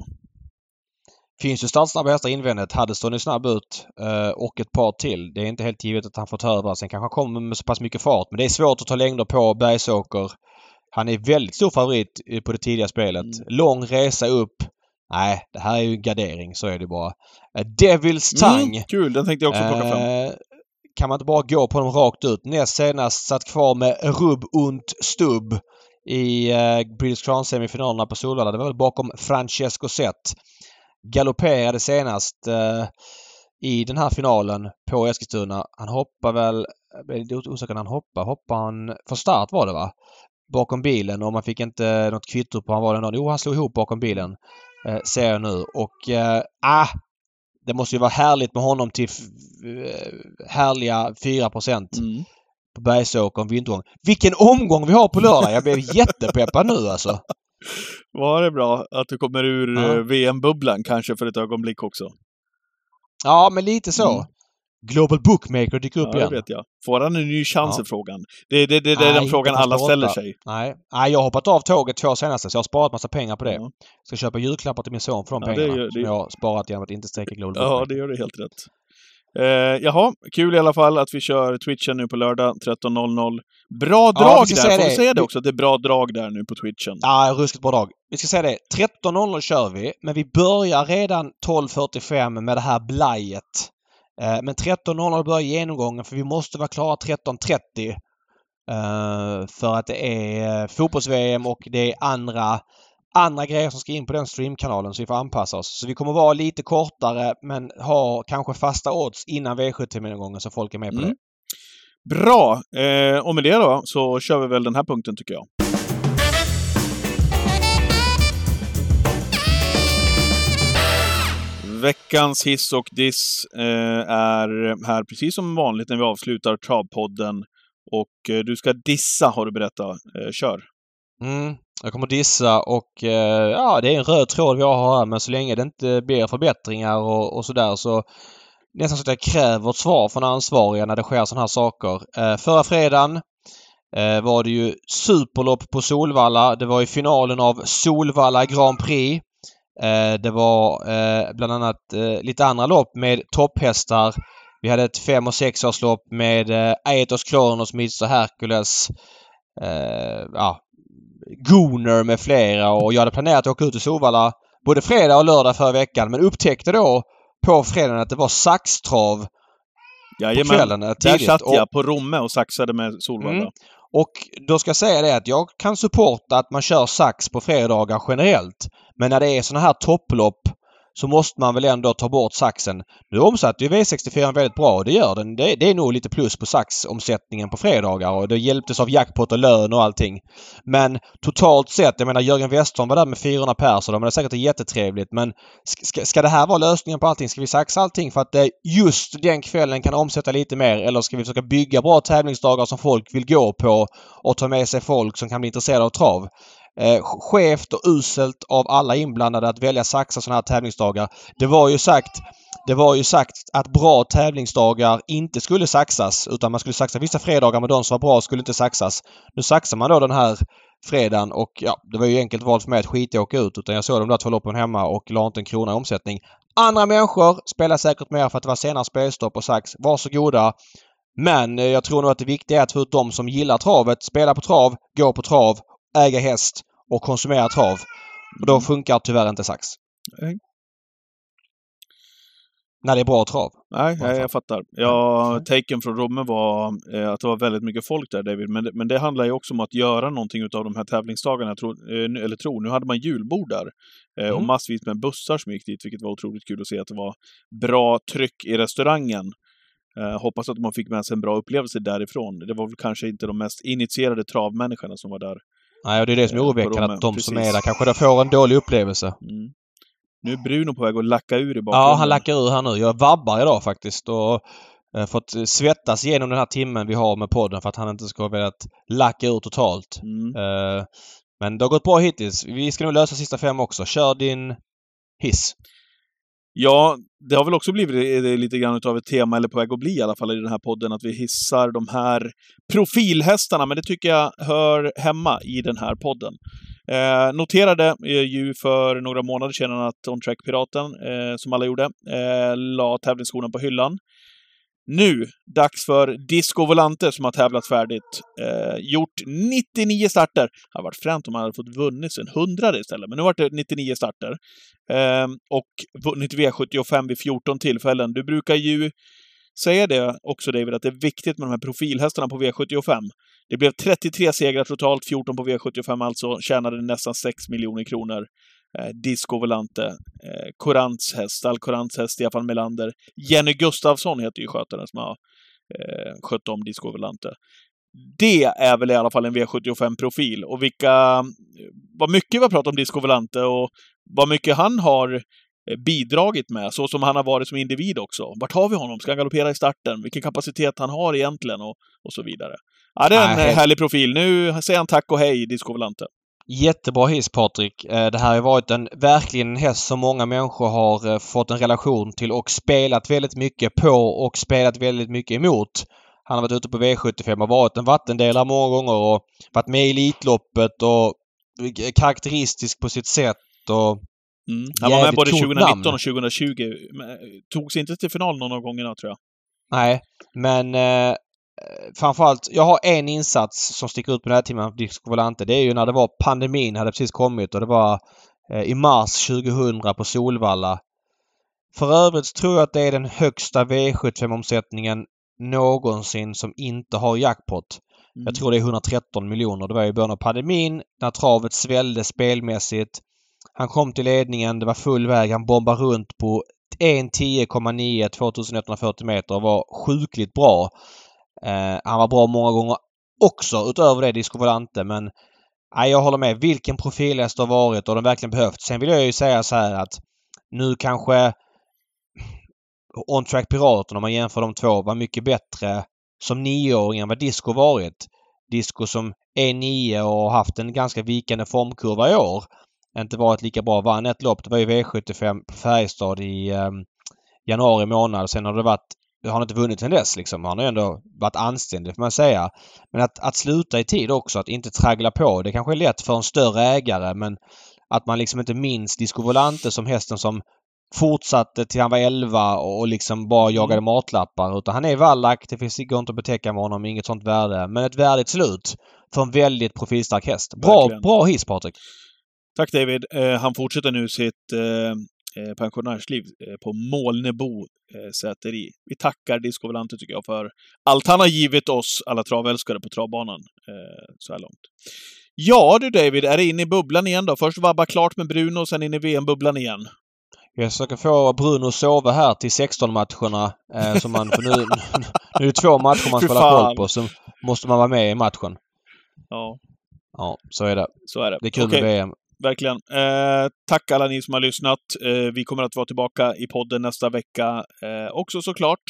Finns ju startsnabba hästar invändigt. Haddeston är snabb ut eh, och ett par till. Det är inte helt givet att han får ta över. Sen kanske han kommer med så pass mycket fart. Men det är svårt att ta längder på Bergsåker. Han är väldigt stor favorit eh, på det tidiga spelet. Mm. Lång resa upp. Nej, det här är ju en gardering. Så är det bara. Eh, Devils Tang. Mm, kul, den tänkte jag också plocka fram. Eh, kan man inte bara gå på dem rakt ut? Näst senast satt kvar med rubb und stubb i eh, British Crown-semifinalerna på Solvalla. Det var väl bakom Francesco Zet. Galopperade senast eh, i den här finalen på Eskilstuna. Han hoppar väl... Jag är lite osäker han hoppar. Hoppar han... För start var det va? Bakom bilen och man fick inte något kvitto på han var den dagen. Jo, han slog ihop bakom bilen. Eh, ser jag nu. Och... Eh, ah! Det måste ju vara härligt med honom till eh, härliga 4 Mm. på Bergsåkern vintergång. Vilken omgång vi har på lördag! Jag blev jättepeppad nu alltså. Var det bra att du kommer ur Ja. eh, VM-bubblan kanske för ett ögonblick också? Ja, men lite så. Mm. Global Bookmaker dyker upp Ja, det igen. vet jag. Får han en ny chans Ja. är frågan. Det, det, det, det är Nej, den inte frågan alla ställer sig. Nej. Nej, jag har hoppat av tåget två senaste så jag har sparat massa pengar på det. Ja. Ska köpa julklappar till min son för de Ja, det pengarna. gör- det- Som jag har sparat genom att inte strejka Global Ja, Bookmaker. det gör du helt rätt. Eh, jaha, kul i alla fall att vi kör Twitchen nu på lördag 13.00. Bra Ja, drag ska där! Får vi det. säga det också? Det är bra drag där nu på Twitchen. Ja, ruskigt bra dag. Vi ska säga det. 13.00 kör vi, men vi börjar redan 12.45 med det här blajet. Eh, Men 13.00 börjar genomgången för vi måste vara klara 13.30. eh, För att det är fotbolls-VM och det är andra, andra grejer som ska in på den streamkanalen så vi får anpassa oss. Så vi kommer vara lite kortare men ha kanske fasta odds innan V75-genomgången så folk är med på Mm. det. Bra! Eh, och med det då så kör vi väl den här punkten tycker jag. Veckans hiss och diss eh, är här precis som vanligt när vi avslutar Travpodden. Och eh, du ska dissa har du berättat. Eh, kör! Mm. Jag kommer dissa och eh, ja, det är en röd tråd vi har här men så länge det inte blir förbättringar och, och sådär så nästan så att jag kräver ett svar från ansvariga när det sker sådana här saker. Eh, förra fredagen eh, var det ju superlopp på Solvalla. Det var i finalen av Solvalla Grand Prix. Eh, det var eh, bland annat eh, lite andra lopp med topphästar. Vi hade ett fem och sexårslopp med eh, Aetos Kronos, Mr Hercules. Eh, ja, Gooner med flera och jag hade planerat att åka ut till Solvalla både fredag och lördag förra veckan men upptäckte då på fredagen att det var saxtrav på Jajamän, kvällen. eh, där satt Och- jag på Romme och saxade med Solvalla. Mm. Och då ska jag säga det att jag kan supporta att man kör sax på fredagar generellt. Men när det är såna här topplopp så måste man väl ändå ta bort saxen. Nu omsatte ju V64 väldigt bra och det gör den. Det, det är nog lite plus på saxomsättningen på fredagar och det hjälptes av jackpot och lön och allting. Men totalt sett, jag menar Jörgen Westholm var där med 400 pers och de hade säkert jättetrevligt men ska, ska det här vara lösningen på allting? Ska vi saxa allting för att det just den kvällen kan omsätta lite mer eller ska vi försöka bygga bra tävlingsdagar som folk vill gå på och ta med sig folk som kan bli intresserade av trav? Eh, skevt och uselt av alla inblandade att välja saxa sådana här tävlingsdagar. Det var ju sagt det var ju sagt att bra tävlingsdagar inte skulle saxas utan man skulle saxa vissa fredagar men de som var bra skulle inte saxas. Nu saxar man då den här fredagen och ja, det var ju enkelt val för mig att skita i att åka ut utan jag såg de där två loppen hemma och la inte en krona i omsättning. Andra människor spelar säkert mer för att det var senare spelstopp och sax. Varsågoda! Men eh, jag tror nog att det viktiga är att få ut de som gillar travet, spela på trav, gå på trav, äga häst och konsumera trav. Och då funkar tyvärr inte sax. Nej. När det är bra trav. Nej, Varför? jag, fattar. Ja, Nej. taken från Romme var eh, att det var väldigt mycket folk där, David. Men, det- men det handlar ju också om att göra någonting utav de här tävlingsdagarna. Tror, eh, eller tror, nu hade man julbord där. Eh, Och Mm. massvis med bussar som gick dit, vilket var otroligt kul att se att det var bra tryck i restaurangen. Eh, hoppas att man fick med sig en bra upplevelse därifrån. Det var väl kanske inte de mest initierade travmänniskorna som var där. Nej, och det är det som är Eh, oroväckande att de som precis. är där kanske får en dålig upplevelse. Mm. Nu är Bruno på väg att lacka ur i bakgrunden. Ja, han lackar ur här nu. Jag vabbar idag faktiskt och eh, fått svettas igenom den här timmen vi har med podden för att han inte ska ha velat lacka ur totalt. Mm. Eh, Men det har gått bra hittills. Vi ska nog lösa sista fem också. Kör din hiss. Ja, det har väl också blivit lite grann av ett tema, eller på väg att bli i alla fall, i den här podden, att vi hissar de här profilhästarna, men det tycker jag hör hemma i den här podden. Eh, noterade eh, ju för några månader sedan att On Track Piraten, eh, som alla gjorde, eh, la tävlingsskorna på hyllan. Nu, dags för Disco Volante som har tävlat färdigt. Eh, gjort 99 starter. Det hade varit fränt om han hade fått vunnit en hundrade istället, men nu var det 99 starter. Eh, och vunnit V75 vid 14 tillfällen. Du brukar ju säga det också David, att det är viktigt med de här profilhästarna på V75. Det blev 33 segrar totalt, 14 på V75 alltså, tjänade nästan 6 miljoner kronor. Eh, Disco Volante, eh, Corants häst, Alcorants häst, Stefan Melander. Jenny Gustafsson heter ju skötaren som har eh, skött om Disco Volante. Det är väl i alla fall en V75-profil. Och vilka... Vad mycket vi har pratat om Disco Volante och vad mycket han har eh, bidragit med, så som han har varit som individ också. Vart har vi honom? Ska han galoppera i starten? Vilken kapacitet han har egentligen och, och så vidare. Ja, det är en Nej. härlig profil. Nu säger han tack och hej, Disco Volante. Jättebra hiss Patrik. Eh, det här har varit en verkligen en häst som många människor har eh, fått en relation till och spelat väldigt mycket på och spelat väldigt mycket emot. Han har varit ute på V75 och varit en vattendelare många gånger och varit med i Elitloppet och karaktäristisk på sitt sätt och mm. Han var med både 2019 namn. och 2020. Togs inte till final någon av gångerna tror jag. Nej, men eh, framförallt, jag har en insats som sticker ut på den här timmen av Disco Volante. Det är ju när det var pandemin hade precis kommit och det var eh, i mars 2000 på Solvalla. För övrigt tror jag att det är den högsta V75-omsättningen någonsin som inte har jackpot. Mm. Jag tror det är 113 miljoner. Det var i början av pandemin när travet svällde spelmässigt. Han kom till ledningen, det var full väg, han bombade runt på 1.10,9 2140 meter och var sjukligt bra. Eh, han var bra många gånger också utöver det Disco Volante men nej, jag håller med. Vilken profilhäst det har varit och den verkligen behövt. Sen vill jag ju säga så här att nu kanske On Track Piraten om man jämför de två var mycket bättre som nioåring än vad Disco varit. Disco som är nio och har haft en ganska vikande formkurva i år. Inte varit lika bra. Vann ett lopp. Det var ju V75 på Färjestad i eh, januari månad. Sen har det varit har han inte vunnit sen dess liksom. Han har ändå varit anständig får man säga. Men att, att sluta i tid också, att inte traggla på. Det kanske är lätt för en större ägare men att man liksom inte minns Disco Volante som hästen som fortsatte till han var 11 och liksom bara jagade mm. matlappar. Utan han är vallack. Det finns går inte att betäcka med honom. Inget sånt värde. Men ett värdigt slut för en väldigt profilstark häst. Bra, bra hiss Patrik! Tack David! Eh, han fortsätter nu sitt eh, Eh, pensionärsliv eh, på Molnebo eh, säteri. Vi tackar Disco Volante tycker jag för allt han har givit oss alla travälskare på travbanan så här långt. Ja du David, är det in i bubblan igen då? Först vabba klart med Bruno, sen in i VM-bubblan igen. Jag försöker få Bruno att sova här till 16-matcherna. Eh, så man, för nu, nu är det två matcher man hålla koll på, så måste man vara med i matchen. Ja. Ja, så är det. Så är det. Det är kul okay. med VM verkligen. Eh, tack alla ni som har lyssnat. Eh, vi kommer att vara tillbaka i podden nästa vecka eh, också såklart.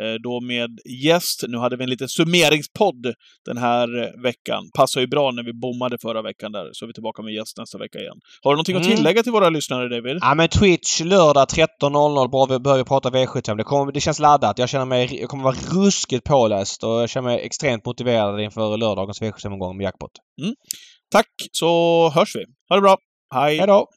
Eh, då med gäst. Nu hade vi en liten summeringspodd den här veckan. Passar ju bra när vi bommade förra veckan där, så är vi tillbaka med gäst nästa vecka igen. Har du någonting mm. att tillägga till våra lyssnare, David? Ja, men Twitch lördag 13.00. Bra, vi börjar prata V75. Det, kommer, det känns laddat. Jag känner mig... Jag kommer vara ruskigt påläst och jag känner mig extremt motiverad inför lördagens V75-omgång med jackpot. Mm. Tack, så hörs vi. Ha det bra. Hej. Hej då.